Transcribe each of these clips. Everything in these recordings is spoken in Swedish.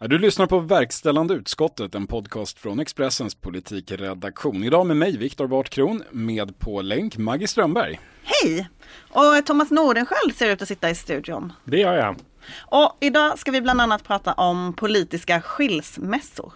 Du lyssnar på Verkställande utskottet, en podcast från Expressens politikredaktion. Idag med mig, Viktor Bartkron, med på länk Maggie Strömberg. Hej! Och Thomas Nordenskjöld ser ut att sitta i studion. Det gör jag. Och idag ska vi bland annat prata om politiska skilsmässor.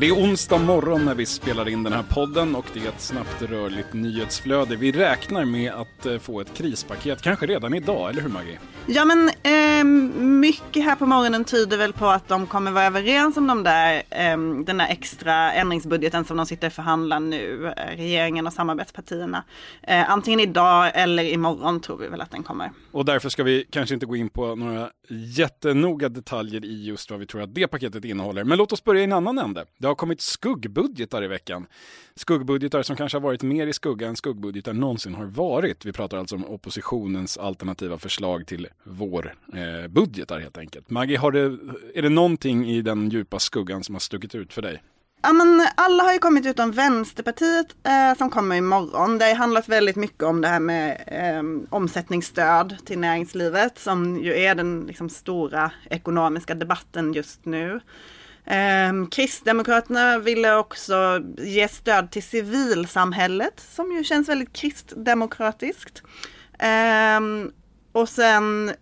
Det är onsdag morgon när vi spelar in den här podden och det är ett snabbt rörligt nyhetsflöde. Vi räknar med att eh, få ett krispaket, kanske redan idag, eller hur Maggie? Ja men eh, mycket här på morgonen tyder väl på att de kommer vara överens om de där, eh, den där extra ändringsbudgeten som de sitter och förhandlar nu, eh, regeringen och samarbetspartierna. Eh, antingen idag eller imorgon tror vi väl att den kommer. Och därför ska vi kanske inte gå in på några jättenoga detaljer i just vad vi tror att det paketet innehåller. Men låt oss börja i en annan ände. Det har kommit skuggbudgetar i veckan. Skuggbudgetar som kanske har varit mer i skugga än skuggbudgetar någonsin har varit. Vi pratar alltså om oppositionens alternativa förslag till vår eh, budgetar helt enkelt. Maggie, har det, är det någonting i den djupa skuggan som har stuckit ut för dig? Ja, men alla har ju kommit utom Vänsterpartiet eh, som kommer imorgon. Det har handlat väldigt mycket om det här med eh, omsättningsstöd till näringslivet som ju är den liksom, stora ekonomiska debatten just nu. Eh, Kristdemokraterna ville också ge stöd till civilsamhället som ju känns väldigt kristdemokratiskt. Eh, och sen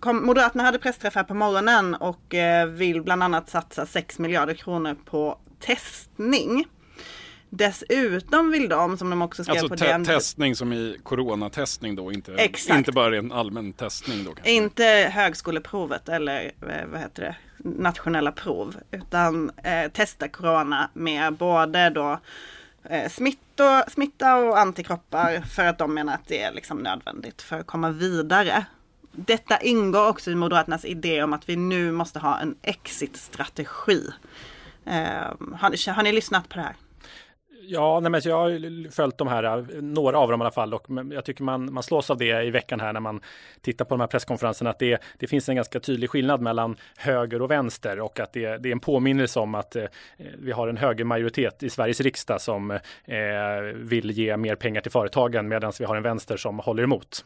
kom, Moderaterna hade pressträffar på morgonen och eh, vill bland annat satsa 6 miljarder kronor på testning. Dessutom vill de, som de också skrev alltså på te den... testning som i coronatestning då, inte, Exakt. inte bara en allmän testning då kanske? Inte högskoleprovet eller eh, vad heter det, nationella prov. Utan eh, testa corona med både då eh, smitto, smitta och antikroppar för att de menar att det är liksom nödvändigt för att komma vidare. Detta ingår också i Moderaternas idé om att vi nu måste ha en exit-strategi. Eh, har, har ni lyssnat på det här? Ja, nej, men jag har följt de här, äh, några av dem i alla fall, och jag tycker man, man slås av det i veckan här när man tittar på de här presskonferenserna, att det, det finns en ganska tydlig skillnad mellan höger och vänster och att det, det är en påminnelse om att eh, vi har en högermajoritet i Sveriges riksdag som eh, vill ge mer pengar till företagen medan vi har en vänster som håller emot.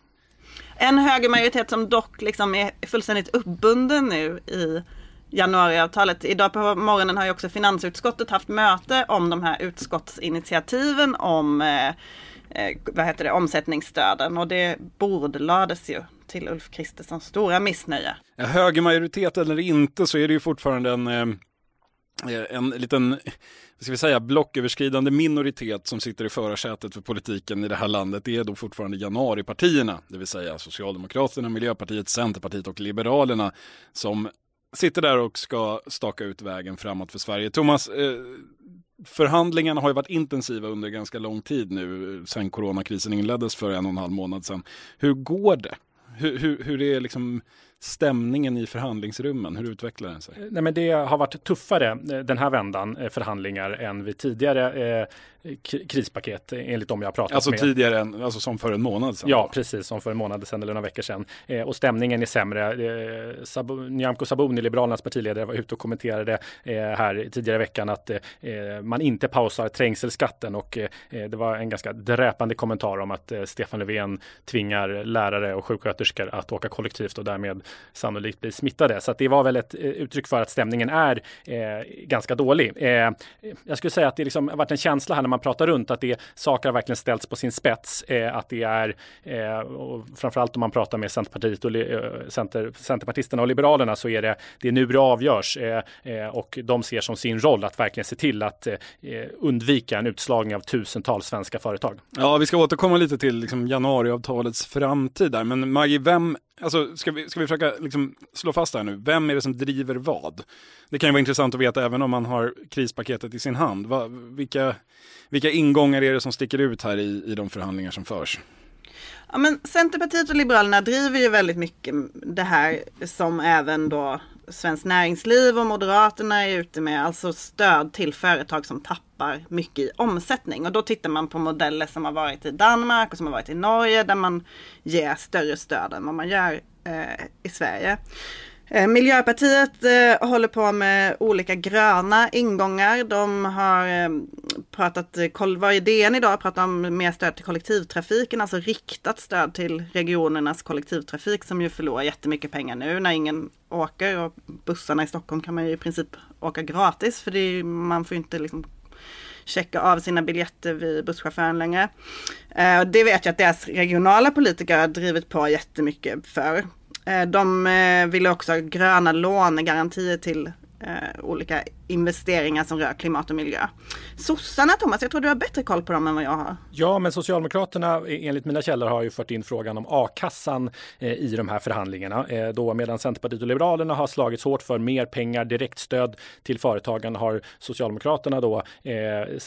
En högermajoritet som dock liksom är fullständigt uppbunden nu i januariavtalet. Idag på morgonen har ju också finansutskottet haft möte om de här utskottsinitiativen om eh, eh vad heter det, omsättningsstöden och det bordlades ju till Ulf Kristerssons stora missnöje. Ja, högermajoritet eller inte så är det ju fortfarande en, eh, eh, en liten vad ska vi säga, blocköverskridande minoritet som sitter i förarsätet för politiken i det här landet det är då fortfarande januaripartierna, det vill säga Socialdemokraterna, Miljöpartiet, Centerpartiet och Liberalerna som sitter där och ska staka ut vägen framåt för Sverige. Thomas, eh, förhandlingarna har ju varit intensiva under ganska lång tid nu eh, sen coronakrisen inleddes för en och en halv månad sedan. Hur går det? Hur, hur, hur är liksom stämningen i förhandlingsrummen? Hur utvecklar den sig? Nej, men det har varit tuffare den här vändan förhandlingar än vid tidigare eh, krispaket enligt de jag pratat alltså med. Alltså tidigare, än, alltså som för en månad sedan? Ja, precis som för en månad sedan eller några veckor sedan. Eh, och stämningen är sämre. Eh, Sab Nyamko Sabuni, Liberalernas partiledare, var ute och kommenterade eh, här tidigare i veckan att eh, man inte pausar trängselskatten och eh, det var en ganska dräpande kommentar om att eh, Stefan Löfven tvingar lärare och sjuksköterskor att åka kollektivt och därmed sannolikt blir smittade. Så det var väl ett eh, uttryck för att stämningen är eh, ganska dålig. Eh, jag skulle säga att det liksom har varit en känsla här när man pratar runt att det saker har verkligen ställts på sin spets. Eh, att det är, eh, och framförallt om man pratar med Centerpartiet och eh, Center, Centerpartisterna och Liberalerna så är det, det är nu det avgörs eh, och de ser som sin roll att verkligen se till att eh, undvika en utslagning av tusentals svenska företag. Ja, vi ska återkomma lite till liksom, januariavtalets framtid där, men Maggie, vem Alltså, ska vi, ska vi försöka liksom slå fast här nu, vem är det som driver vad? Det kan ju vara intressant att veta även om man har krispaketet i sin hand. Va, vilka, vilka ingångar är det som sticker ut här i, i de förhandlingar som förs? Ja, men Centerpartiet och Liberalerna driver ju väldigt mycket det här som även då Svenskt Näringsliv och Moderaterna är ute med, alltså stöd till företag som tappar mycket i omsättning. Och då tittar man på modeller som har varit i Danmark och som har varit i Norge där man ger större stöd än vad man gör eh, i Sverige. Eh, Miljöpartiet eh, håller på med olika gröna ingångar. De har eh, pratat, eh, var i DN idag, pratat om mer stöd till kollektivtrafiken, alltså riktat stöd till regionernas kollektivtrafik som ju förlorar jättemycket pengar nu när ingen åker och bussarna i Stockholm kan man ju i princip åka gratis för är, man får ju inte liksom checka av sina biljetter vid busschauffören längre. Eh, det vet jag att deras regionala politiker har drivit på jättemycket för. Eh, de eh, vill ville också ha gröna lånegarantier till eh, olika investeringar som rör klimat och miljö. Sossarna Thomas, jag tror du har bättre koll på dem än vad jag har. Ja, men Socialdemokraterna enligt mina källor har ju fört in frågan om a-kassan eh, i de här förhandlingarna. Eh, då medan Centerpartiet och Liberalerna har slagits hårt för mer pengar, direktstöd till företagen har Socialdemokraterna då eh,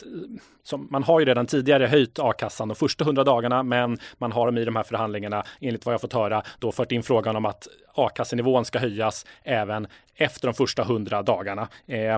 som, man har ju redan tidigare höjt a-kassan de första hundra dagarna, men man har dem i de här förhandlingarna, enligt vad jag fått höra, då fört in frågan om att a-kassenivån ska höjas även efter de första hundra dagarna. Eh,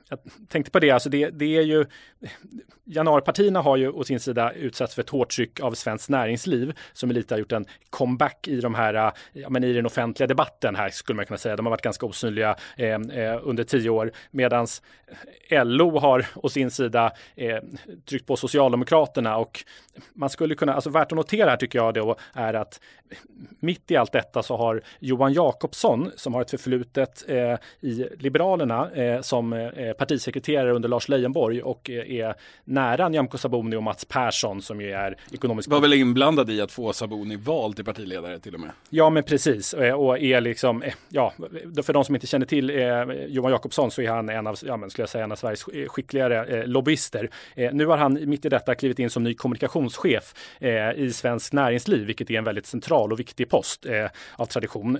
jag tänkte på det, alltså det, det är ju januaripartierna har ju å sin sida utsatts för ett hårt tryck av svenskt näringsliv som lite har gjort en comeback i de här, ja, men i den offentliga debatten här skulle man kunna säga. De har varit ganska osynliga eh, eh under tio år medan LO har å sin sida eh, tryckt på Socialdemokraterna och man skulle kunna, alltså värt att notera här tycker jag då är att mitt i allt detta så har Johan Jakobsson som har ett förflutet eh, i Liberalerna eh, som eh, partisekreterare under Lars Leijonborg och är nära Nyamko Sabuni och Mats Persson som ju är ekonomisk... Var väl inblandad i att få Sabuni vald till partiledare till och med. Ja, men precis. Eh, och är liksom, eh, ja, för de som inte känner till eh, Johan Jakobsson så är han en av, ja, men skulle jag säga, en av Sveriges skickligare eh, lobbyister. Eh, nu har han mitt i detta klivit in som ny kommunikationschef eh, i Svensk Näringsliv, vilket är en väldigt central och viktig post av tradition.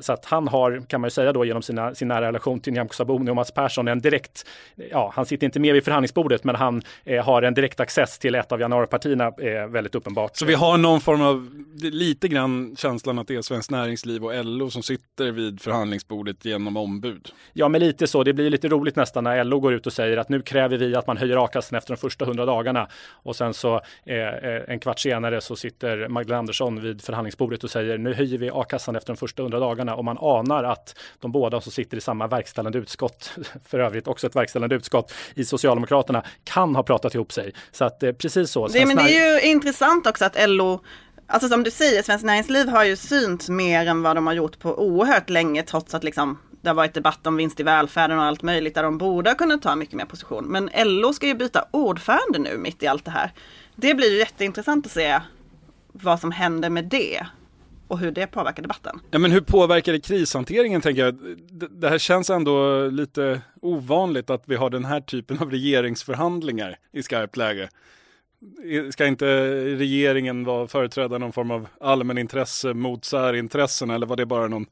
så att han har, kan man ju säga då, genom sina, sin nära relation till Nyamko Sabuni och Mats Persson, en direkt, ja, han sitter inte med vid förhandlingsbordet, men han eh, har en direkt access till ett av januaripartierna eh, väldigt uppenbart. Så vi har någon form av, lite grann känslan att det är Svenskt Näringsliv och LO som sitter vid förhandlingsbordet genom ombud? Ja, men lite så. Det blir lite roligt nästan när LO går ut och säger att nu kräver vi att man höjer a-kassan efter de första hundra dagarna. Och sen så eh, eh, en kvart senare så sitter Magdalena Andersson vid förhandlingsbordet och säger nu höjer vi a-kassan efter de första hundra dagarna och man anar att de båda som sitter i samma verkställande utskott, för övrigt också ett verkställande utskott i Socialdemokraterna, kan ha pratat ihop sig. Så att eh, precis så. Det, men det är ju intressant också att LO Alltså som du säger, Svenskt Näringsliv har ju synts mer än vad de har gjort på oerhört länge trots att liksom det har varit debatt om vinst i välfärden och allt möjligt där de borde ha kunnat ta mycket mer position. Men LO ska ju byta ordförande nu mitt i allt det här. Det blir ju jätteintressant att se vad som händer med det och hur det påverkar debatten. Ja, men hur påverkar det krishanteringen tänker jag? Det här känns ändå lite ovanligt att vi har den här typen av regeringsförhandlingar i skarpt läge. Ska inte regeringen vara företräda någon form av allmänintresse mot särintressen eller var det bara någon,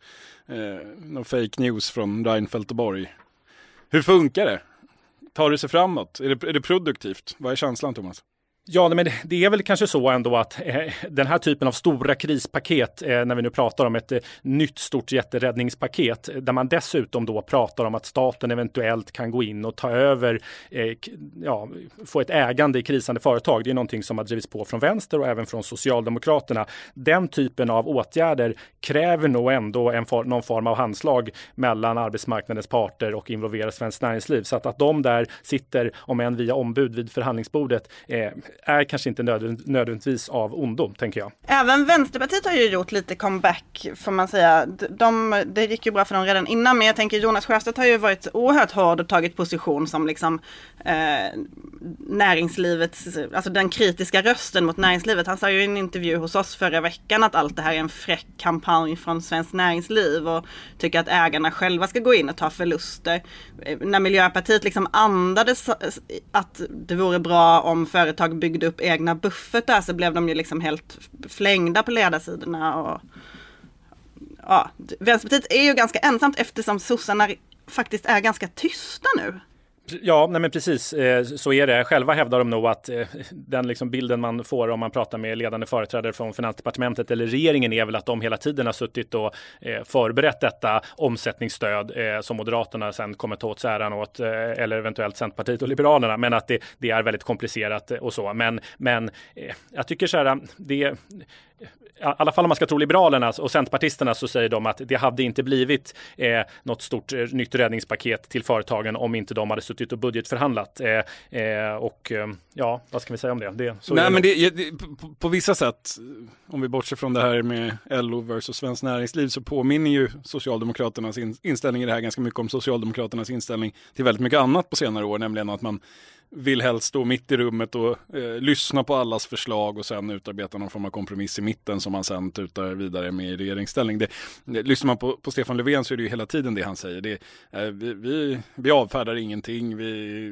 eh, någon fake news från Reinfeldt och Borg? Hur funkar det? Tar det sig framåt? Är det, är det produktivt? Vad är känslan Thomas? Ja, men det är väl kanske så ändå att eh, den här typen av stora krispaket, eh, när vi nu pratar om ett eh, nytt stort jätteräddningspaket, eh, där man dessutom då pratar om att staten eventuellt kan gå in och ta över, eh, ja, få ett ägande i krisande företag. Det är någonting som har drivits på från vänster och även från Socialdemokraterna. Den typen av åtgärder kräver nog ändå en for, någon form av handslag mellan arbetsmarknadens parter och involverar svenskt näringsliv. Så att, att de där sitter, om än via ombud vid förhandlingsbordet, eh, är kanske inte nödvändigtvis av ondo, tänker jag. Även Vänsterpartiet har ju gjort lite comeback, får man säga. De, det gick ju bra för dem redan innan, men jag tänker Jonas Sjöstedt har ju varit oerhört hård och tagit position som liksom eh, näringslivets, alltså den kritiska rösten mot näringslivet. Han sa ju i en intervju hos oss förra veckan att allt det här är en fräck kampanj från Svenskt Näringsliv och tycker att ägarna själva ska gå in och ta förluster. Eh, när Miljöpartiet liksom andades eh, att det vore bra om företag byggde upp egna buffertar så blev de ju liksom helt flängda på ledarsidorna. Och, ja, Vänsterpartiet är ju ganska ensamt eftersom sossarna faktiskt är ganska tysta nu. Ja, nej men precis eh, så är det. Själva hävdar de nog att eh, den liksom bilden man får om man pratar med ledande företrädare från Finansdepartementet eller regeringen är väl att de hela tiden har suttit och eh, förberett detta omsättningsstöd som Moderaterna sen kommer ta åt sig äran åt eller eventuellt Centerpartiet och Liberalerna. Men att det, det är väldigt komplicerat och så. Men, men jag tycker så här, det i alla fall om man ska tro Liberalerna och Centerpartisterna så säger de att det hade inte blivit eh, något stort eh, nytt räddningspaket till företagen om inte de hade suttit och budgetförhandlat. Eh, eh, och eh, ja, vad ska vi säga om det? det Nej, men det, det, på, på, vissa sätt, om vi bortser från det här med LO versus Svenskt Näringsliv, så påminner ju Socialdemokraternas in, inställning i det här ganska mycket om Socialdemokraternas inställning till väldigt mycket annat på senare år, nämligen att man vill helst stå mitt i rummet och eh, lyssna på allas förslag och sen utarbeta någon form av kompromiss i mitten som man sen tutar vidare med i regeringsställning. Det, det, lyssnar man på, på Stefan Löfven så är det ju hela tiden det han säger. Det, eh, vi, vi, vi avfärdar ingenting, vi,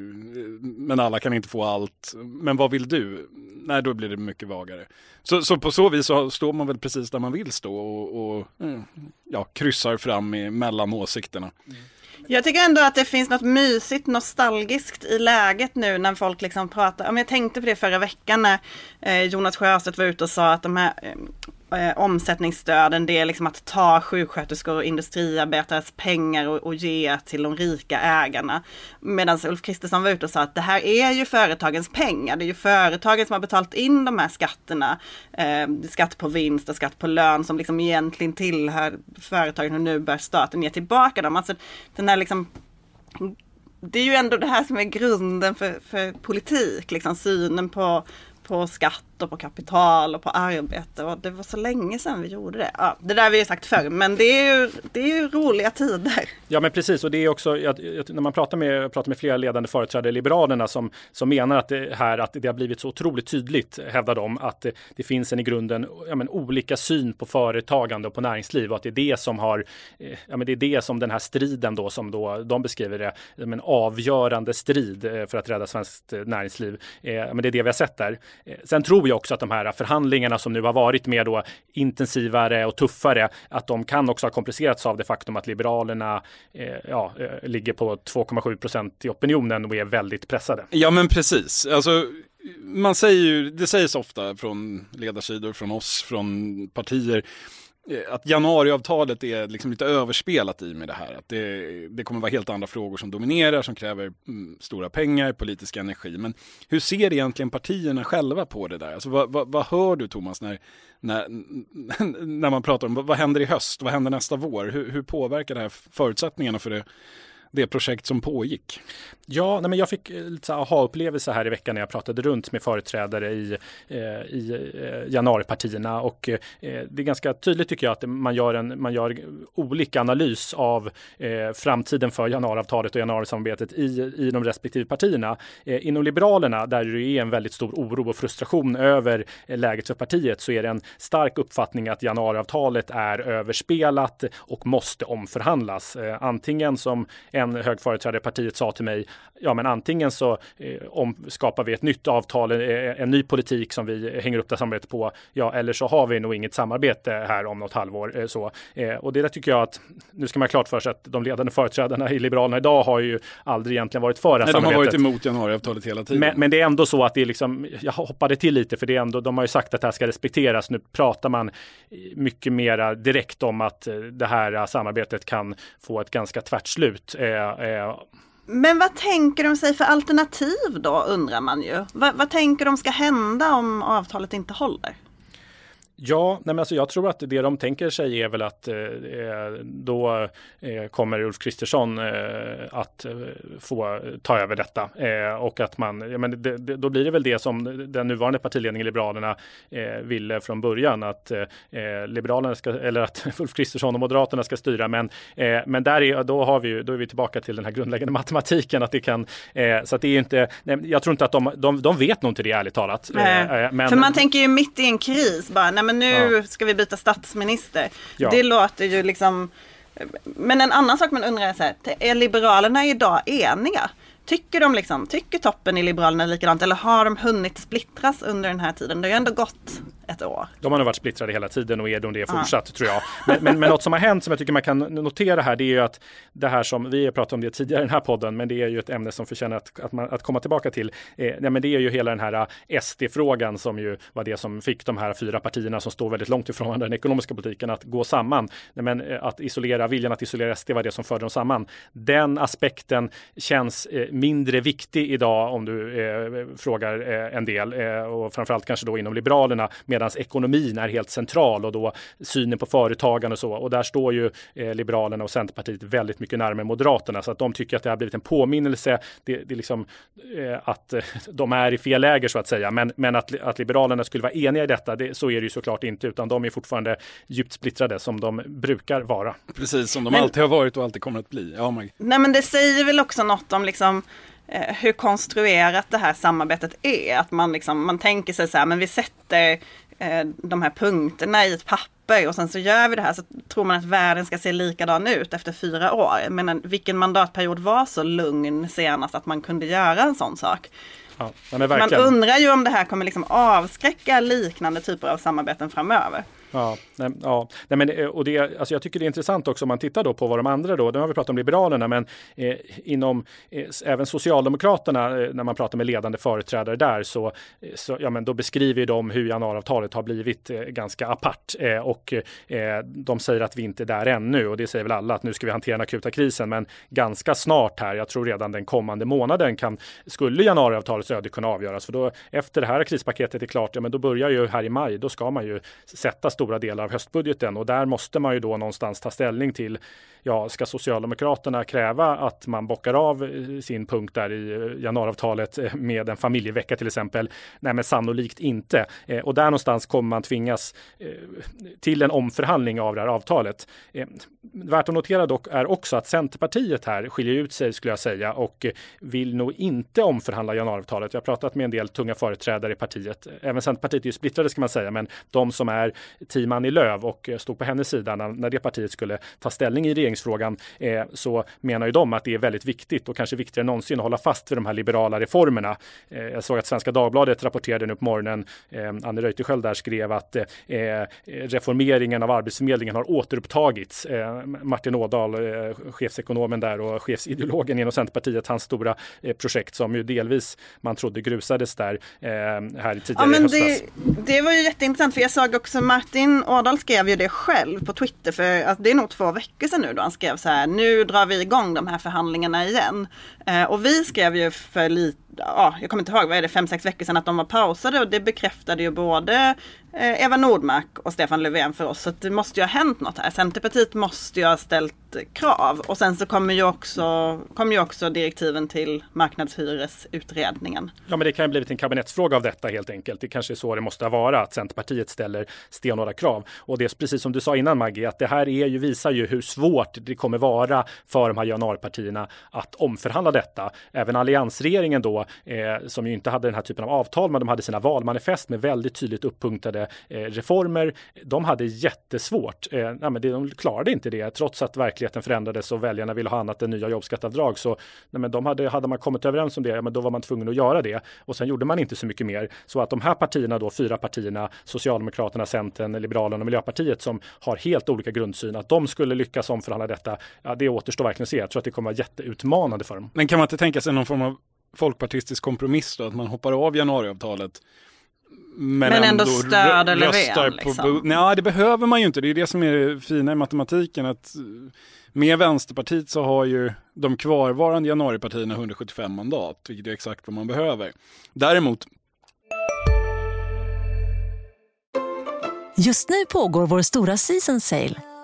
men alla kan inte få allt. Men vad vill du? Nej, då blir det mycket vagare. Så, så på så vis så står man väl precis där man vill stå och, och mm, ja, kryssar fram mellan åsikterna. Mm. Jag tycker ändå att det finns något mysigt nostalgiskt i läget nu när folk liksom pratar. jag tänkte på det förra veckan när eh, Jonas Sjöstedt var ute och sa att de här eh, eh, omsättningsstöden, det är liksom att ta sjuksköterskor och industriarbetares pengar och, och ge till de rika ägarna. Medan Ulf Kristersson var ute och sa att det här är ju företagens pengar. Det är ju företagen som har betalat in de här skatterna. Eh, skatt på vinst och skatt på lön som liksom egentligen tillhör företagen och nu bör staten ge tillbaka dem. Alltså den här liksom det är ju ändå det här som är grunden för, för politik, liksom synen på, på skatt och på kapital och på arbete. Och det var så länge sedan vi gjorde det. Ja, det där har vi ju sagt förr, men det är ju, det är ju roliga tider. Ja, men precis. Och det är också, när man pratar med, pratar med flera ledande företrädare i Liberalerna som, som menar att det här att det har blivit så otroligt tydligt, hävdar de, att det, det finns en i grunden ja, men, olika syn på företagande och på näringsliv och att det är det som har, eh, ja, men det är det som den här striden då, som då de beskriver det, en avgörande strid eh, för att rädda svenskt eh, näringsliv. Eh, men det är det vi har sett där. Sen tror jag också att de här förhandlingarna som nu har varit mer då intensivare och tuffare, att de kan också ha komplicerats av det faktum att Liberalerna eh, ja, eh, ligger på 2,7 procent i opinionen och är väldigt pressade. Ja, men precis. Alltså, man säger ju, det sägs ofta från ledarsidor, från oss, från partier, Eh, att januariavtalet är liksom lite överspelat i med det här. Att det, det kommer vara helt andra frågor som dominerar, som kräver mm, stora pengar, politisk energi. Men hur ser egentligen partierna själva på det där? Alltså, vad, vad, vad hör du Thomas när, när, när man pratar om vad händer i höst, vad händer nästa vår? Hur, hur påverkar det här förutsättningarna för det det projekt som pågick? Ja, nej men jag fick eh, lite aha-upplevelse här i veckan när jag pratade runt med företrädare i, eh, i eh, januaripartierna och eh, det är ganska tydligt tycker jag att man gör, en, man gör olika analys av eh, framtiden för januariavtalet och januarisamarbetet i, i de respektive partierna. Eh, inom Liberalerna, där det är en väldigt stor oro och frustration över läget för partiet, så är det en stark uppfattning att januariavtalet är överspelat och måste omförhandlas. Eh, antingen som en hög företrädare i partiet sa till mig, ja men antingen så eh, om, skapar vi ett nytt avtal, en, eh, en ny politik som vi hänger upp det samarbetet på, ja eller så har vi nog inget samarbete här om något halvår. Eh, så. Eh, och det där tycker jag att, nu ska man ha klart för sig att de ledande företrädarna i Liberalerna idag har ju aldrig egentligen varit för det här Nej, samarbetet. De har varit emot januariavtalet hela tiden. Men, men, det är ändå så att det är liksom, jag hoppade till lite för det är ändå, de har ju sagt att det här ska respekteras. Nu pratar man mycket mera direkt om att eh, det här samarbetet kan få ett ganska tvärt slut. Eh, men vad tänker de sig för alternativ då undrar man ju. vad, vad tänker de ska hända om avtalet inte håller? Ja, nej men alltså jag tror att det de tänker sig är väl att eh, eh då eh, kommer Ulf Kristersson eh, att eh, få ta över detta eh, och att man, ja, men det, det, då blir det väl det som den nuvarande partiledningen Liberalerna ville från början att Liberalerna ska, eller att Ulf Kristersson och Moderaterna ska styra. Men, men där är, då har vi då är vi tillbaka till den här grundläggande matematiken att det kan, så att det är inte, nej, jag tror inte att de, de, de vet nog inte det ärligt talat. Men, För man tänker ju mitt i en kris bara, nej men nu ja. ska vi byta statsminister. Ja. Det låter ju liksom men en annan sak man undrar är så här, är Liberalerna idag eniga? Tycker de liksom, tycker toppen i Liberalerna likadant eller har de hunnit splittras under den här tiden? Det har ju ändå gått ett år. De har nog varit splittrade hela tiden och är de det fortsatt ja. tror jag. Men, men, men något som har hänt som jag tycker man kan notera här det är ju att det här som vi har pratat om det tidigare i den här podden men det är ju ett ämne som förtjänar att, att, man, att komma tillbaka till. Eh, nej, men det är ju hela den här eh, SD-frågan som ju var det som fick de här fyra partierna som står väldigt långt ifrån den ekonomiska politiken att gå samman. Nej, men eh, att isolera, viljan att isolera SD var det som förde dem samman. Den aspekten känns eh, mindre viktig idag om du eh, frågar eh, en del och framförallt kanske då inom Liberalerna medan ekonomin är helt central och då synen på företagande och så. Och där står ju Liberalerna och Centerpartiet väldigt mycket närmare Moderaterna så att de tycker att det har blivit en påminnelse. Det, det är liksom att de är i fel läger så att säga. Men, men att, att Liberalerna skulle vara eniga i detta, det, så är det ju såklart inte, utan de är fortfarande djupt splittrade som de brukar vara. Precis, som de men, alltid har varit och alltid kommer att bli. Ja, Nej, men det säger väl också något om liksom eh, hur konstruerat det här samarbetet är. Att man, liksom, man tänker sig så här, men vi sätter eh, de här punkterna i ett papper och sen så gör vi det här så tror man att världen ska se likadan ut efter fyra år. Men vilken mandatperiod var så lugn senast att man kunde göra en sån sak? Ja, man undrar ju om det här kommer liksom avskräcka liknande typer av samarbeten framöver. Ja, nej, ja. Nej, men, eh, och det, alltså jag tycker det är intressant också om man tittar då på vad de andra då, nu har vi pratat om Liberalerna, men eh, inom eh, även Socialdemokraterna, eh, när man pratar med ledande företrädare där, så, eh, så ja, men då beskriver de hur januariavtalet har blivit eh, ganska apart eh, och eh, de säger att vi inte är där ännu och det säger väl alla att nu ska vi hantera den akuta krisen, men ganska snart här, jag tror redan den kommande månaden kan, skulle januariavtalets öde kunna avgöras, för då efter det här krispaketet är klart, ja men då börjar ju här i maj, då ska man ju sätta stora delar av höstbudgeten. Och där måste man ju då någonstans ta ställning till ja, ska Socialdemokraterna kräva att man bockar av eh, sin punkt där i eh, januariavtalet eh, med en familjevecka till exempel? Nej, men sannolikt inte. Och där någonstans kommer man tvingas till en omförhandling av det här avtalet. Värt att notera dock är också att Centerpartiet här skiljer ut sig skulle jag säga och vill nog inte omförhandla januariavtalet. Jag har pratat med en del tunga företrädare i partiet. Även Centerpartiet är ju splittrade ska man säga, men de som är team Annie Lööf och stod på hennes sida när, det partiet skulle ta ställning i regeringsfrågan eh, så menar ju de att det är väldigt viktigt och kanske viktigare än någonsin att hålla fast vid de här liberala reformerna. Eh, jag såg att Svenska Dagbladet rapporterade nu på morgonen, eh, Anne Reuterskiöld där skrev att eh, reformeringen av Arbetsförmedlingen har återupptagits. Eh, Martin Ådahl, eh, chefsekonomen där och chefsideologen inom Centerpartiet, hans stora eh, projekt som ju delvis man trodde grusades där här tidigare ja, men i höstas. Det, det var ju jätteintressant för jag såg också Martin Ådahl skrev ju det själv på Twitter för att det är nog två veckor sedan nu då han skrev så här nu drar vi igång de här förhandlingarna igen. Eh, och vi skrev ju för lite, ja, jag kommer inte ihåg, vad är det, fem, sex veckor sedan att de var pausade och det bekräftade ju både eh, Eva Nordmark och Stefan Löfven för oss. Så det måste ju ha hänt något här. Centerpartiet måste ju ha ställt krav. Och sen så kommer ju också, kommer ju också direktiven till marknadshyresutredningen. Ja men det kan ju blivit en kabinettsfråga av detta helt enkelt. Det kanske är så det måste vara att Centerpartiet ställer stenhårda krav. Och det är precis som du sa innan Maggie, att det här är ju, visar ju hur svårt det kommer vara för de här januaripartierna att omförhandla detta. Även alliansregeringen då, eh, som ju inte hade den här typen av avtal, men de hade sina valmanifest med väldigt tydligt uppunktade Eh, reformer. De hade jättesvårt. Eh, nej, men de klarade inte det trots att verkligheten förändrades och väljarna ville ha annat än nya jobbskatteavdrag. Så nej, men de hade, hade man kommit överens om det, ja, men då var man tvungen att göra det. Och sen gjorde man inte så mycket mer. Så att de här partierna då, fyra partierna, Socialdemokraterna, Centern, Liberalerna och Miljöpartiet som har helt olika grundsyn, att de skulle lyckas omförhandla detta, ja, det återstår verkligen att se. Jag tror att det kommer vara jätteutmanande för dem. Men kan man inte tänka sig någon form av folkpartistisk kompromiss då, att man hoppar av januariavtalet men, men ändå, ändå stöder Löfven. Liksom. Nej, det behöver man ju inte. Det är det som är det fina i matematiken. Att med Vänsterpartiet så har ju de kvarvarande januaripartierna 175 mandat, vilket är exakt vad man behöver. Däremot Just nu pågår vår stora season sale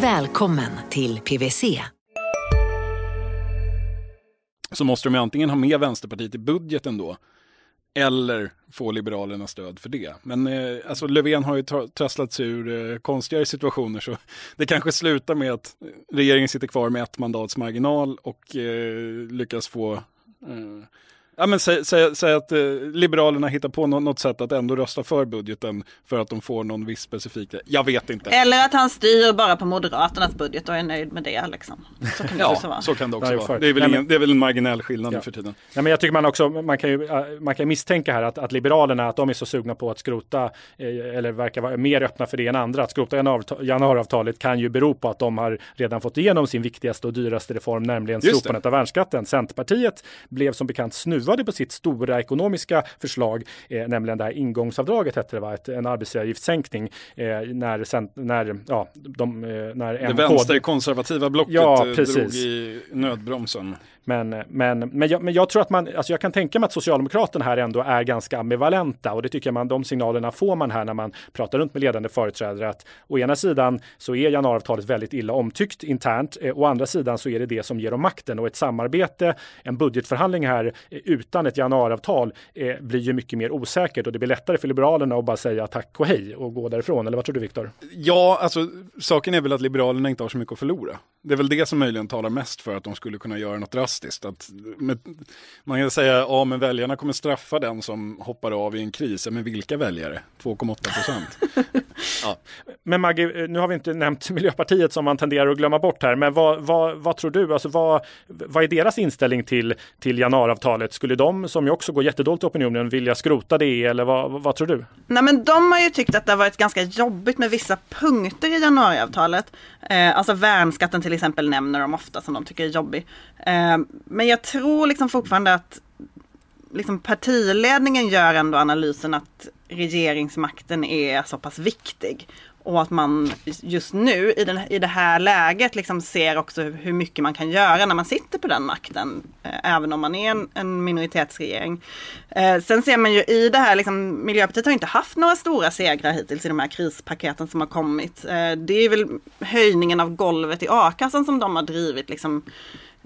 Välkommen till PWC. Så måste de antingen ha med Vänsterpartiet i budgeten då, eller få Liberalernas stöd för det. Men eh, alltså Löfven har ju trasslat sig ur eh, konstigare situationer så det kanske slutar med att regeringen sitter kvar med ett mandats marginal och eh, lyckas få eh, Ja, men säg, säg, säg att eh, Liberalerna hittar på något, något, sätt att ändå rösta för budgeten för att de får någon viss specifik... Jag vet inte. Eller att han styr bara på Moderaternas budget och är nöjd med det. Liksom. Så kan det ja, också vara. så kan det också vara. Det är, väl Nej, men, det är väl en marginell skillnad ja. för tiden. Nej, men jag tycker man också, man kan ju man kan misstänka här att, att Liberalerna, att de är så sugna på att skrota, eh, eller verkar vara mer öppna för det än andra. Att skrota januariavtalet kan ju bero på att de har redan fått igenom sin viktigaste och dyraste reform, nämligen slopandet av värnskatten. Centerpartiet blev som bekant snuvade på sitt stora ekonomiska förslag, eh, nämligen det här ingångsavdraget hette det va, Ett, en arbetsgivaravgiftssänkning eh, när, när, ja, de, eh, när Det vänsterkonservativa blocket ja, eh, drog i nödbromsen. Men, men, men, jag, men jag tror att man, alltså jag kan tänka mig att Socialdemokraterna här ändå är ganska ambivalenta och det tycker jag man, de signalerna får man här när man pratar runt med ledande företrädare att å ena sidan så är januariavtalet väldigt illa omtyckt internt, eh, å andra sidan så är det det som ger dem makten och ett samarbete, en budgetförhandling här eh, utan ett januariavtal eh, blir ju mycket mer osäkert och det blir lättare för Liberalerna att bara säga tack och hej och gå därifrån. Eller vad tror du Viktor? Ja, alltså saken är väl att Liberalerna inte har så mycket att förlora. Det är väl det som möjligen talar mest för att de skulle kunna göra något drastiskt drastiskt. Att, med, man kan säga, ja men väljarna kommer straffa den som hoppar av i en kris. Men vilka väljare? 2,8 procent. ja. Men Maggie, nu har vi inte nämnt Miljöpartiet som man tenderar att glömma bort här. Men vad, vad, vad tror du? Alltså vad, vad är deras inställning till, till januariavtalet? Skulle de, som ju också går jättedåligt i opinionen, vilja skrota det? Eller vad, vad tror du? Nej men de har ju tyckt att det har varit ganska jobbigt med vissa punkter i januariavtalet. Eh, alltså värnskatten till exempel nämner de ofta som de tycker är jobbig. Eh, men jag tror liksom fortfarande att liksom partiledningen gör ändå analysen att regeringsmakten är så pass viktig. Och att man just nu i, den, i det här läget liksom ser också hur mycket man kan göra när man sitter på den makten. Eh, även om man är en, en minoritetsregering. Eh, sen ser man ju i det här, liksom, Miljöpartiet har inte haft några stora segrar hittills i de här krispaketen som har kommit. Eh, det är väl höjningen av golvet i a-kassan som de har drivit liksom,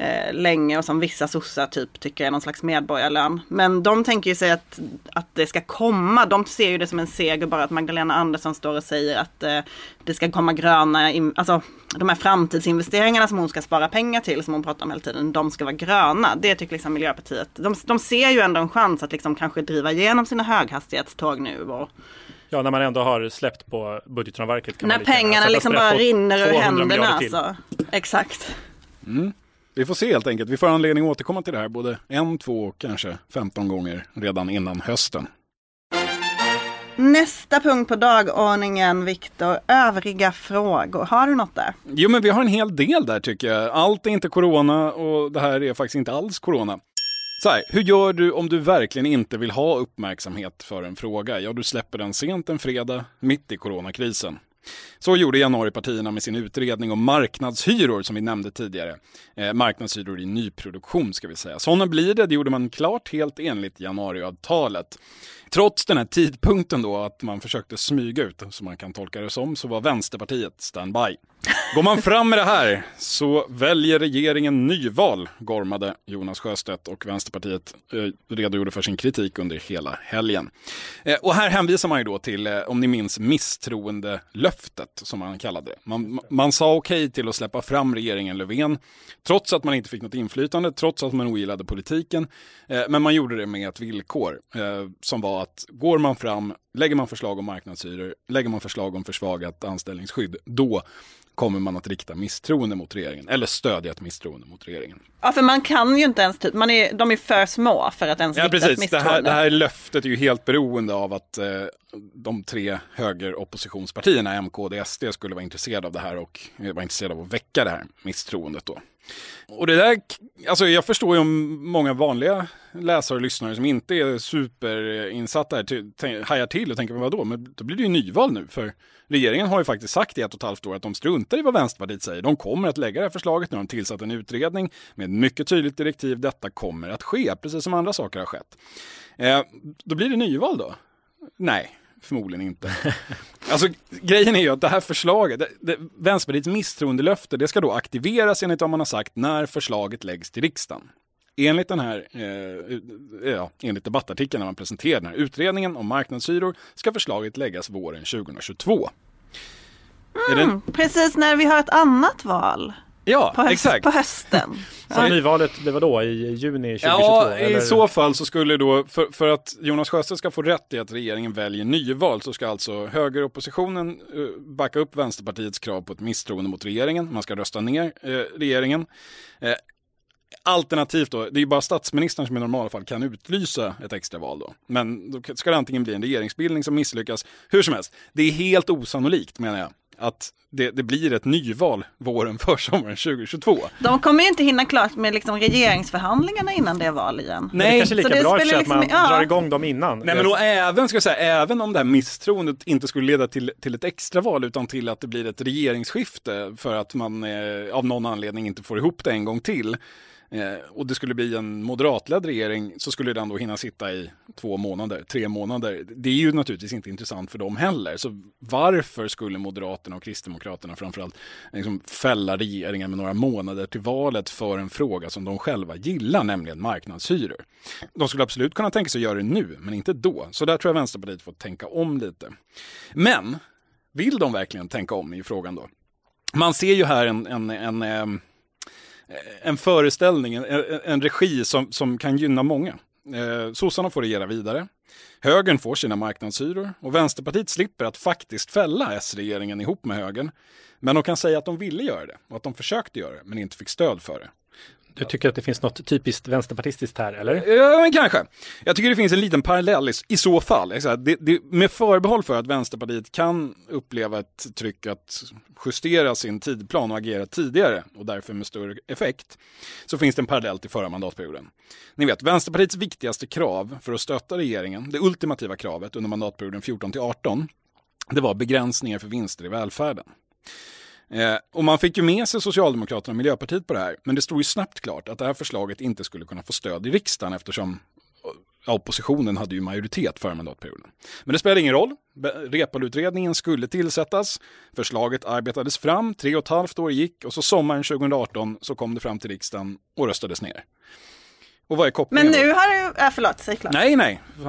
eh, länge och som vissa sossar typ tycker är någon slags medborgarlön. Men de tänker ju sig att, att det ska komma. De ser ju det som en seger bara att Magdalena Andersson står och säger att eh, det ska komma gröna, in, alltså de här framtidsinvesteringarna som hon ska spara pengar till som hon pratar om hela tiden, de ska vara gröna. Det tycker liksom Miljöpartiet. De, de ser ju ändå en chans att liksom kanske driva igenom sina höghastighetståg nu. Och, Ja, när man ändå har släppt på budgetramverket. när pengarna liksom bara rinner ur händerna. Alltså. Exakt. Mm. Vi får se helt enkelt. Vi får anledning att återkomma till det här både en, två, kanske femton gånger redan innan hösten. Nästa punkt på dagordningen, Viktor, övriga frågor. Har du något där? Jo, men vi har en hel del där tycker jag. Allt är inte corona och det här är faktiskt inte alls corona. Så här, hur gör du om du verkligen inte vill ha uppmärksamhet för en fråga? Ja, du släpper den sent en fredag, mitt i coronakrisen. Så gjorde januaripartierna med sin utredning om marknadshyror som vi nämnde tidigare. Eh, marknadshyror i nyproduktion ska vi säga. Sådana blir det, det gjorde man klart helt enligt januariavtalet. Trots den här tidpunkten då att man försökte smyga ut, som man kan tolka det som, så var Vänsterpartiet standby. Går man fram med det här så väljer regeringen nyval, gormade Jonas Sjöstedt och Vänsterpartiet eh, redogjorde för sin kritik under hela helgen. Eh, och här hänvisar man ju då till, eh, om ni minns, misstroendelöftet som man kallade det. Man, man sa okej okay till att släppa fram regeringen Löfven, trots att man inte fick något inflytande, trots att man ogillade politiken. Eh, men man gjorde det med ett villkor eh, som var att går man fram, lägger man förslag om marknadshyror, lägger man förslag om försvagat anställningsskydd, då kommer man att rikta misstroende mot regeringen eller stödja ett misstroende mot regeringen. Ja, för man kan ju inte ens, typ, man är, de är för små för att ens ja, rikta precis. ett misstroende. Det här, det här löftet är ju helt beroende av att eh, de tre högeroppositionspartierna, M, KD, SD, skulle vara intresserade av det här och vara intresserade av att väcka det här misstroendet då. Och det där, alltså jag förstår ju om många vanliga läsare och lyssnare som inte är superinsatta här hajar till och tänker, men vadå, men då blir det ju nyval nu. För regeringen har ju faktiskt sagt i ett och ett halvt år att de struntar i vad Vänsterpartiet säger. De kommer att lägga det här förslaget, nu har de tillsatt en utredning med mycket tydligt direktiv. Detta kommer att ske, precis som andra saker har skett. Eh, då blir det nyval då? Nej, Förmodligen inte. Alltså grejen är ju att det här förslaget, det, det, Vänsterpartiets misstroendelöfte, det ska då aktiveras enligt vad man har sagt när förslaget läggs till riksdagen. Enligt, den här, eh, eh ja, enligt debattartikeln när man presenterar den här utredningen om marknadshyror ska förslaget läggas våren 2022. Mm, precis när vi har ett annat val. Ja, på, höst, exakt. på hösten. Så nyvalet, det var då i juni 2022? Ja, eller? i så fall så skulle då, för, för att Jonas Sjöstedt ska få rätt i att regeringen väljer nyval så ska alltså högeroppositionen uh, backa upp Vänsterpartiets krav på ett misstroende mot regeringen. Man ska rösta ner uh, regeringen. Uh, Alternativt då, det är ju bara statsministern som i normalfall kan utlysa ett extraval då. Men då ska det antingen bli en regeringsbildning som misslyckas. Hur som helst, det är helt osannolikt menar jag att det, det, blir ett nyval våren försommaren 2022. De kommer ju inte hinna klart med liksom regeringsförhandlingarna innan det är val igen. Nej, det kanske är lika så bra liksom, att man ja. drar igång dem innan. Nej, men då även, ska jag säga, även om det här misstroendet inte skulle leda till, till ett extraval utan till att det blir ett regeringsskifte för att man eh, av någon anledning inte får ihop det en gång till Eh, och det skulle bli en moderatledd regering så skulle den då hinna sitta i två månader, tre månader. Det är ju naturligtvis inte intressant för dem heller. Så varför skulle Moderaterna och Kristdemokraterna framförallt liksom fälla regeringen med några månader till valet för en fråga som de själva gillar, nämligen marknadshyror? De skulle absolut kunna tänka sig att göra det nu, men inte då. Så där tror jag Vänsterpartiet får tänka om lite. Men vill de verkligen tänka om i frågan då? Man ser ju här en, en, en, eh, en föreställning, en, en regi som, som kan gynna många. Eh, sossarna får regera vidare. Högern får sina marknadshyror och Vänsterpartiet slipper att faktiskt fälla S-regeringen ihop med högern. Men de kan säga att de ville göra det och att de försökte göra det men inte fick stöd för det. Du tycker att det finns något typiskt vänsterpartistiskt här, eller? Ja, men kanske. Jag tycker det finns en liten parallell i, i så fall. Det, det, med förbehåll för att Vänsterpartiet kan uppleva ett tryck att justera sin tidplan och agera tidigare och därför med större effekt, så finns det en parallell till förra mandatperioden. Ni vet, Vänsterpartiets viktigaste krav för att stötta regeringen, det ultimativa kravet under mandatperioden 14 till 18, det var begränsningar för vinster i välfärden. Eh, och man fick ju med sig Socialdemokraterna och Miljöpartiet på det här, men det stod ju snabbt klart att det här förslaget inte skulle kunna få stöd i riksdagen eftersom oppositionen hade ju majoritet förra mandatperioden. Men det spelade ingen roll. Repalutredningen skulle tillsättas. Förslaget arbetades fram, tre och ett halvt år gick och så sommaren 2018 så kom det fram till riksdagen och röstades ner. Och vad är kopplingen? Men nu har det, äh, förlåt, säg klart. Nej, nej.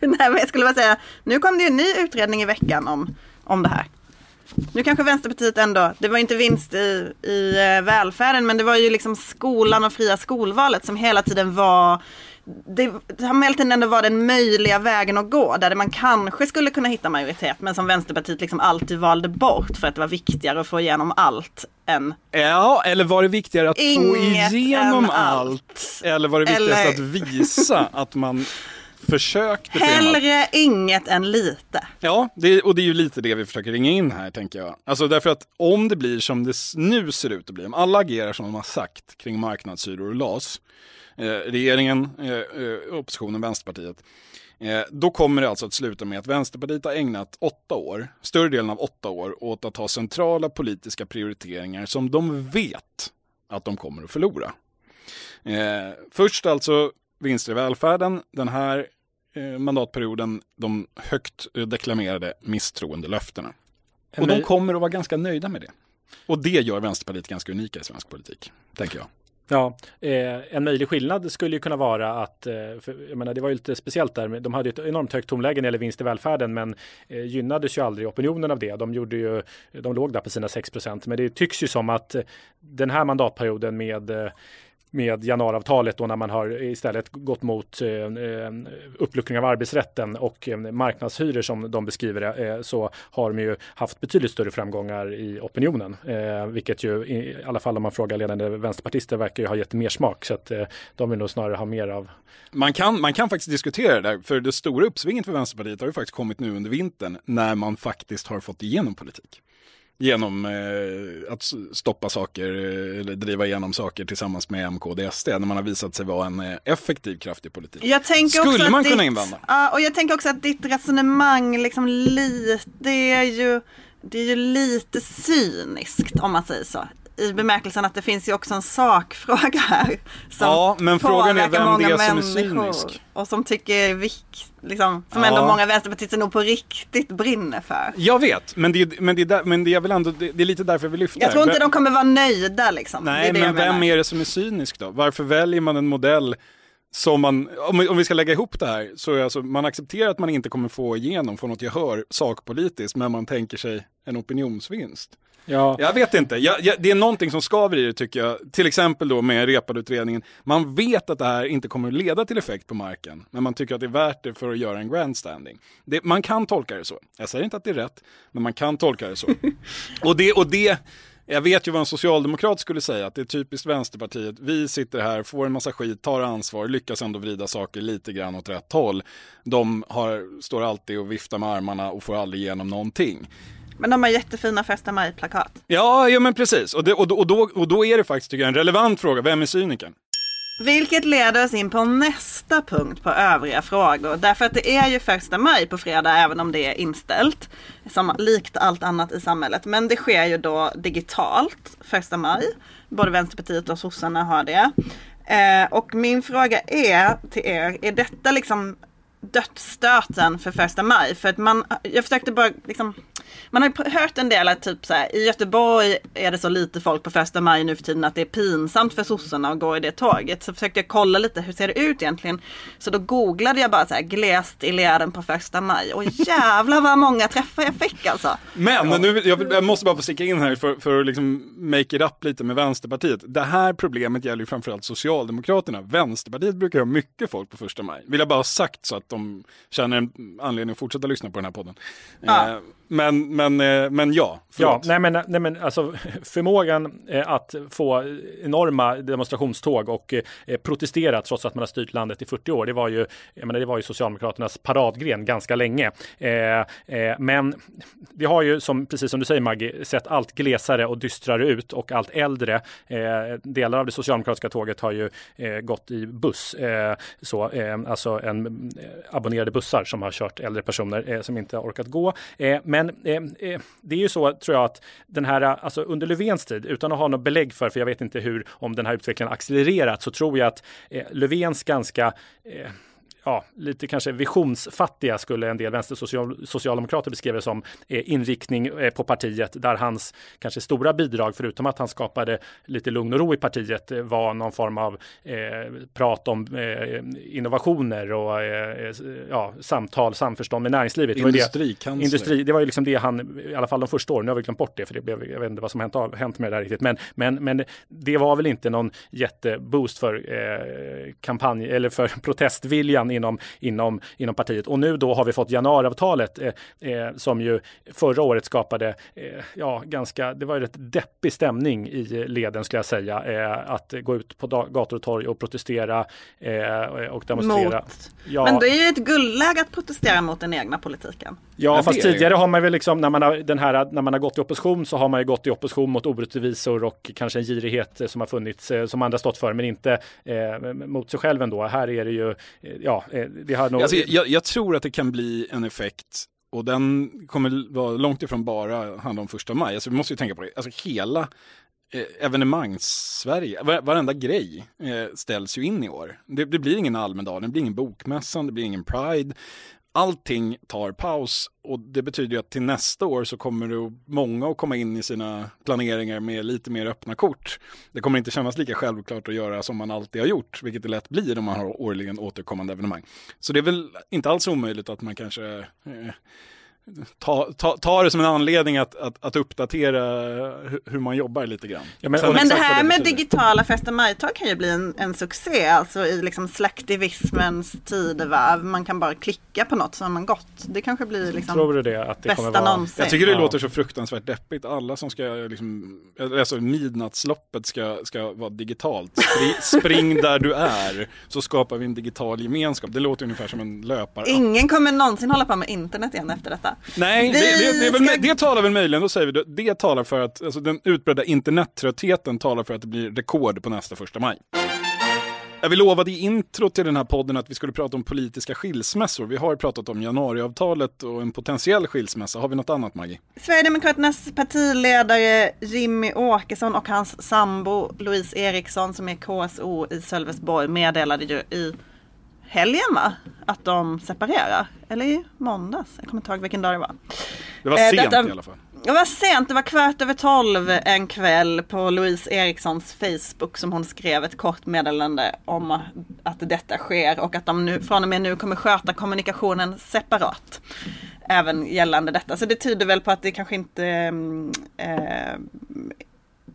nej, men jag skulle bara säga, nu kom det ju en ny utredning i veckan om, om det här. Nu kanske Vänsterpartiet ändå, det var inte vinst i, i eh, välfärden men det var ju liksom skolan och fria skolvalet som hela tiden var det har hela tiden ändå varit den möjliga vägen att gå där man kanske skulle kunna hitta majoritet men som Vänsterpartiet liksom alltid valde bort för att det var viktigare att få igenom allt än Ja, eller var det viktigare att få igenom allt? allt? Eller var det viktigast eller... att visa att man försökte Hellre inget än lite. Ja, det, och det är ju lite det vi försöker ringa in här tänker jag. Alltså därför att om det blir som det nu ser ut att bli, om alla agerar som de har sagt kring marknadshyror och LAS, eh, regeringen, eh, eh, oppositionen, Vänsterpartiet, eh, då kommer det alltså att sluta med att Vänsterpartiet har ägnat åtta år, större delen av åtta år, åt att ha centrala politiska prioriteringar som de vet att de kommer att förlora. Eh, först alltså vinster i välfärden. Den här mandatperioden de högt deklamerade misstroendelöftena. Och de kommer att vara ganska nöjda med det. Och det gör Vänsterpartiet ganska unika i svensk politik, tänker jag. Ja, eh, en möjlig skillnad skulle ju kunna vara att, eh, för, jag menar, det var ju lite speciellt där, de hade ett enormt högt tonläge när det gäller vinst i välfärden, men eh, gynnades ju aldrig opinionen av det. De gjorde ju, de låg där på sina 6% men det tycks ju som att den här mandatperioden med eh, med januariavtalet då när man har istället gått mot eh, eh, uppluckring av arbetsrätten och eh, marknadshyror som de beskriver det eh, så har de ju haft betydligt större framgångar i opinionen. Eh, vilket ju i alla fall om man frågar ledande vänsterpartister verkar ju ha gett mer smak så att eh, de vill nog snarare ha mer av. Man kan, man kan faktiskt diskutera det där för det stora uppsvinget för Vänsterpartiet har ju faktiskt kommit nu under vintern när man faktiskt har fått igenom politik genom eh, att stoppa saker eh, eller driva igenom saker tillsammans med MK och SD när man har visat sig vara en eh, effektiv kraft i politik. Skulle man kunna invända. Ja, och jag tänker också att ditt resonemang liksom lite, det är ju, det är ju lite cyniskt om man säger så. I bemärkelsen att det finns ju också en sakfråga här. Som Ja, men frågan är vem det är som är cynisk. Och som tycker vikt, liksom, som Ja. ändå många vänsterpartister nog på riktigt brinner för. Jag vet, men det, är- men det, är där, men det är väl ändå, det, det är lite därför vill lyfta Jag tror inte Vem- de kommer vara nöjda liksom. Nej, är men vem är det som är cynisk då? Varför väljer man en modell som man, om, vi- om vi ska lägga ihop det här, så är alltså, man accepterar att man inte kommer få igenom, få något gehör sakpolitiskt, men man tänker sig en opinionsvinst. Ja, Jag vet inte, jag, jag, det är någonting som skaver i det tycker jag. Till exempel då med Reepaluutredningen. Man vet att det här inte kommer att leda till effekt på marken, men man tycker att det är värt det för att göra en grandstanding. Det, man kan tolka det så. Jag säger inte att det är rätt, men man kan tolka det så. och, det, och det, jag vet ju vad en socialdemokrat skulle säga, att det är typiskt Vänsterpartiet. Vi sitter här, får en massa skit, tar ansvar, lyckas ändå vrida saker lite grann åt rätt håll. De har, står alltid och viftar med armarna och får aldrig igenom någonting. Men de har jättefina första maj-plakat. Ja, ja men precis. Och, det, och, och, då, och då är det faktiskt tycker jag, en relevant fråga. Vem är cynikern? Vilket leder oss in på nästa punkt på övriga frågor. Därför att det är ju första maj på fredag även om det är inställt. Som likt allt annat i samhället. Men det sker ju då digitalt första maj. Både Vänsterpartiet och sossarna har det. Eh, och min fråga är till er, är detta liksom dödsstöten för första maj? För att man, jag försökte bara liksom man har ju hört en del att typ så här, i Göteborg är det så lite folk på första maj nu för tiden att det är pinsamt för sossarna att gå i det tåget. Så försökte jag kolla lite hur ser det ut egentligen. Så då googlade jag bara så här glest i leden på första maj och jävlar vad många träffar jag fick alltså. Men nu, jag, jag måste bara få sticka in här för, för att liksom make it up lite med Vänsterpartiet. Det här problemet gäller ju framförallt Socialdemokraterna. Vänsterpartiet brukar ha mycket folk på första maj. Vill jag bara ha sagt så att de känner en anledning att fortsätta lyssna på den här podden. Ja. Men, men, eh, men ja, Ja, förlåt. nej men, nej men alltså förmågan eh, att få enorma demonstrationståg och eh, protestera trots att man har styrt landet i 40 år. Det var ju, jag menar, det var ju Socialdemokraternas paradgren ganska länge. Men vi har ju, som, precis som du säger Maggie, sett allt glesare och dystrare ut och allt äldre. Delar av det socialdemokratiska tåget har ju gått i buss, så, alltså en, abonnerade bussar som har kört äldre personer som inte har orkat gå. Eh, men eh, eh, det är ju så, tror jag, att den här, alltså under Löfvens tid, utan att ha något belägg för, för jag vet inte hur, om den här utvecklingen accelererat, så tror jag att eh, Löfvens ganska eh, ja, lite kanske visionsfattiga skulle en del vänstersocialdemokrater beskriva det som eh, inriktning eh, på partiet där hans kanske stora bidrag, förutom att han skapade lite lugn och ro i partiet, eh, var någon form av eh, prat om eh, innovationer och eh, ja, samtal, samförstånd med näringslivet. Industrikansler. Industri, det var ju liksom det han, i alla fall de första åren, nu har vi glömt bort det för det blev, jag vet inte vad som hänt, hänt med det där riktigt, men, men, men det var väl inte någon jätteboost för kampanj eller för protestviljan inom, inom, inom partiet. Och nu då har vi fått januariavtalet eh, eh, som ju förra året skapade, eh, ja, ganska, det var ju rätt deppig stämning i leden skulle jag säga, eh, att gå ut på gator och torg och protestera eh, och demonstrera. Mot. Ja. Men det är ju ett guldläge att protestera mot den egna politiken. Ja, Ja, fast tidigare har man väl liksom när man har den här när man har gått i opposition så har man ju gått i opposition mot orättvisor och kanske en girighet eh, som har funnits som andra stått för, men inte eh, mot sig själv ändå. Här är det ju, eh, ja, Eh, det har nog. Alltså, jag, jag tror att det kan bli en effekt och den kommer vara långt ifrån bara handla om första maj. Alltså, vi måste ju tänka på det. Alltså hela eh, evenemangs-Sverige, varenda grej eh, ställs ju in i år. Det, det blir ingen Almedalen, det blir ingen Bokmässan, det blir ingen Pride. Allting tar paus och det betyder ju att till nästa år så kommer det många att komma in i sina planeringar med lite mer öppna kort. Det kommer inte kännas lika självklart att göra som man alltid har gjort, vilket det lätt blir om man har årligen återkommande evenemang. Så det är väl inte alls omöjligt att man kanske eh, tar ta, ta det som en anledning att, att, att uppdatera hur, man jobbar lite grann. Ja, men- Men det här med betyder. digitala första maj-tåg kan ju bli en, en succé, alltså i liksom slaktivismens tidevarv. Man kan bara klicka på något så har man gått. Det kanske blir liksom Tror du det? Att det bästa vara... någonsin. Jag tycker det Ja. låter så fruktansvärt deppigt. Alla som ska liksom, alltså midnattsloppet ska, ska vara digitalt. Spri, spring där du är, så skapar vi en digital gemenskap. Det låter ungefär som en löpare. Ingen kommer någonsin hålla på med internet igen efter detta. Nej, det, Vi det, det, väl, ska- det talar väl möjligen, då säger vi det, det talar för att, alltså den utbredda internettröttheten talar för att det blir rekord på nästa första maj. Vill lovade i intro till den här podden att vi skulle prata om politiska skilsmässor. Vi har pratat om januariavtalet och en potentiell skilsmässa. Har vi något annat Maggie? Sverigedemokraternas partiledare Jimmy Åkesson och hans sambo Louise Eriksson som är KSO i Sölvesborg meddelade ju i helgen va? Att de separerar. Eller i måndags. Jag kommer inte ihåg vilken dag det var. Det var Eh, sent detta- i alla fall. Det var sent, det var kvart över tolv en kväll på Louise Erikssons Facebook som hon skrev ett kort meddelande om att detta sker och att de nu, från och med nu kommer sköta kommunikationen separat. Även gällande detta. Så det tyder väl på att det kanske inte mm, eh,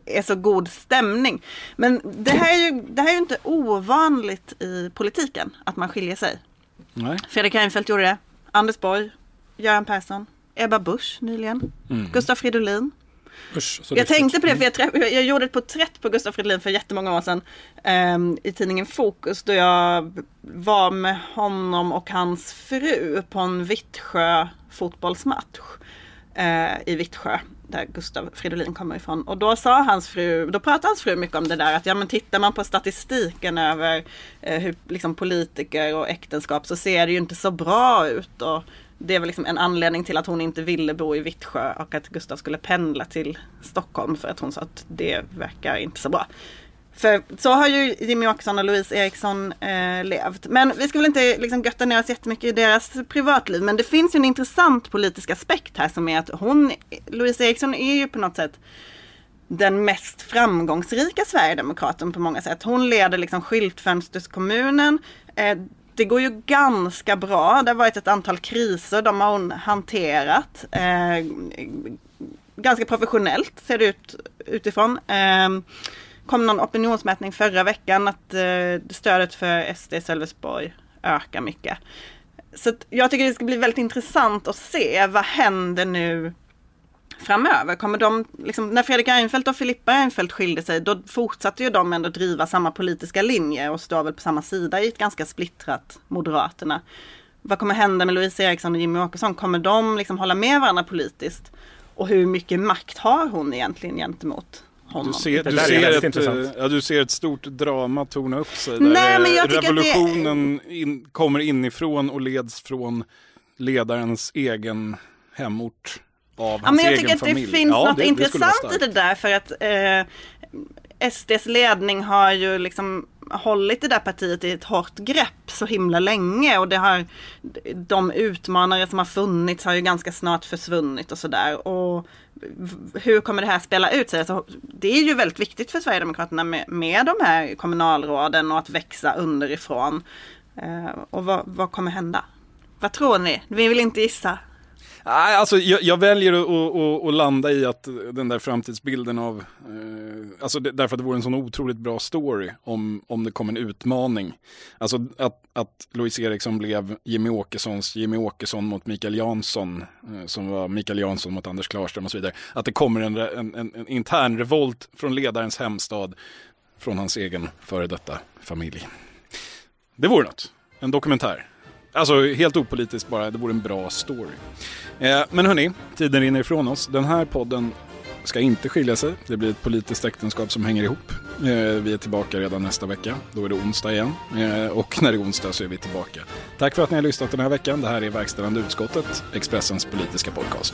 är så god stämning. Men det här, är ju, det här är ju inte ovanligt i politiken, att man skiljer sig. Nej. Fredrik Reinfeldt gjorde det. Anders Borg, Göran Persson, Ebba Busch nyligen, Gustaf Fridolin. Usch, Jag tänkte på det för jag, träff- jag gjorde ett porträtt på Gustaf Fridolin för jättemånga år sedan ehm, i tidningen Fokus då jag var med honom och hans fru på en Vittsjö fotbollsmatch eh, i Vittsjö där Gustav Fridolin kommer ifrån. Och då sa hans fru, då pratade hans fru mycket om det där att ja men tittar man på statistiken över eh, hur liksom politiker och äktenskap så ser det ju inte så bra ut. Och det var liksom en anledning till att hon inte ville bo i Vittsjö och att Gustav skulle pendla till Stockholm för att hon sa att det verkar inte så bra. För så har ju Jimmy Åkesson och Louise Eriksson eh, levt. Men vi ska väl inte liksom götta ner oss jättemycket i deras privatliv. Men det finns ju en intressant politisk aspekt här som är att hon, Louise Eriksson är ju på något sätt den mest framgångsrika Sverigedemokraten på många sätt. Hon leder liksom skyltfönsterskommunen. Eh, det går ju ganska bra. Det har varit ett antal kriser. De har hon hanterat. Eh, ganska professionellt ser det ut utifrån. Eh, kom någon opinionsmätning förra veckan att eh, stödet för SD i Sölvesborg ökar mycket. Så att jag tycker det ska bli väldigt intressant att se vad händer nu framöver. Kommer de, liksom, när Fredrik Reinfeldt och Filippa Reinfeldt skilde sig, då fortsatte ju de ändå driva samma politiska linje och står väl på samma sida i ett ganska splittrat Moderaterna. Vad kommer hända med Louise Eriksson och Jimmy Åkesson? Kommer de liksom hålla med varandra politiskt? Och hur mycket makt har hon egentligen gentemot honom? Du ser, Det du, ser ett, intressant. eh, ja, du ser ett stort drama torna upp sig. Där Nej, men jag eh, tycker att det- revolutionen in, kommer inifrån och leds från ledarens egen hemort. Av hans Ja, men jag egen tycker att familj. det finns Ja, något det- det intressant i det där för att eh, SDs ledning har ju liksom hållit det där partiet i ett hårt grepp så himla länge och det har de utmanare som har funnits har ju ganska snart försvunnit och sådär. Och hur kommer det här spela ut sig? Alltså, det är ju väldigt viktigt för Sverigedemokraterna med, med de här kommunalråden och att växa underifrån. Eh, och vad, vad kommer hända? Vad tror ni? Vi vill inte gissa. Nej, alltså jag, jag väljer att, att, att, landa i att den där framtidsbilden av, eh, alltså därför att det vore en sån otroligt bra story om, om det kom en utmaning. Alltså att, att Louise Eriksson blev Jimmy Åkessons Jimmy Åkesson mot Mikael Jansson, eh, som var Mikael Jansson mot Anders Klarström och så vidare. Att det kommer en, en, en, en intern revolt från ledarens hemstad, från hans egen före detta familj. Det vore något, en dokumentär. Alltså helt opolitiskt bara, det vore en bra story. Eh, men hörni, tiden rinner ifrån oss. Den här podden ska inte skilja sig. Det blir ett politiskt äktenskap som hänger ihop. Eh, vi är tillbaka redan nästa vecka. Då är det onsdag igen. Eh, och när det är onsdag så är vi tillbaka. Tack för att ni har lyssnat den här veckan. Det här är Verkställande utskottet, Expressens politiska podcast.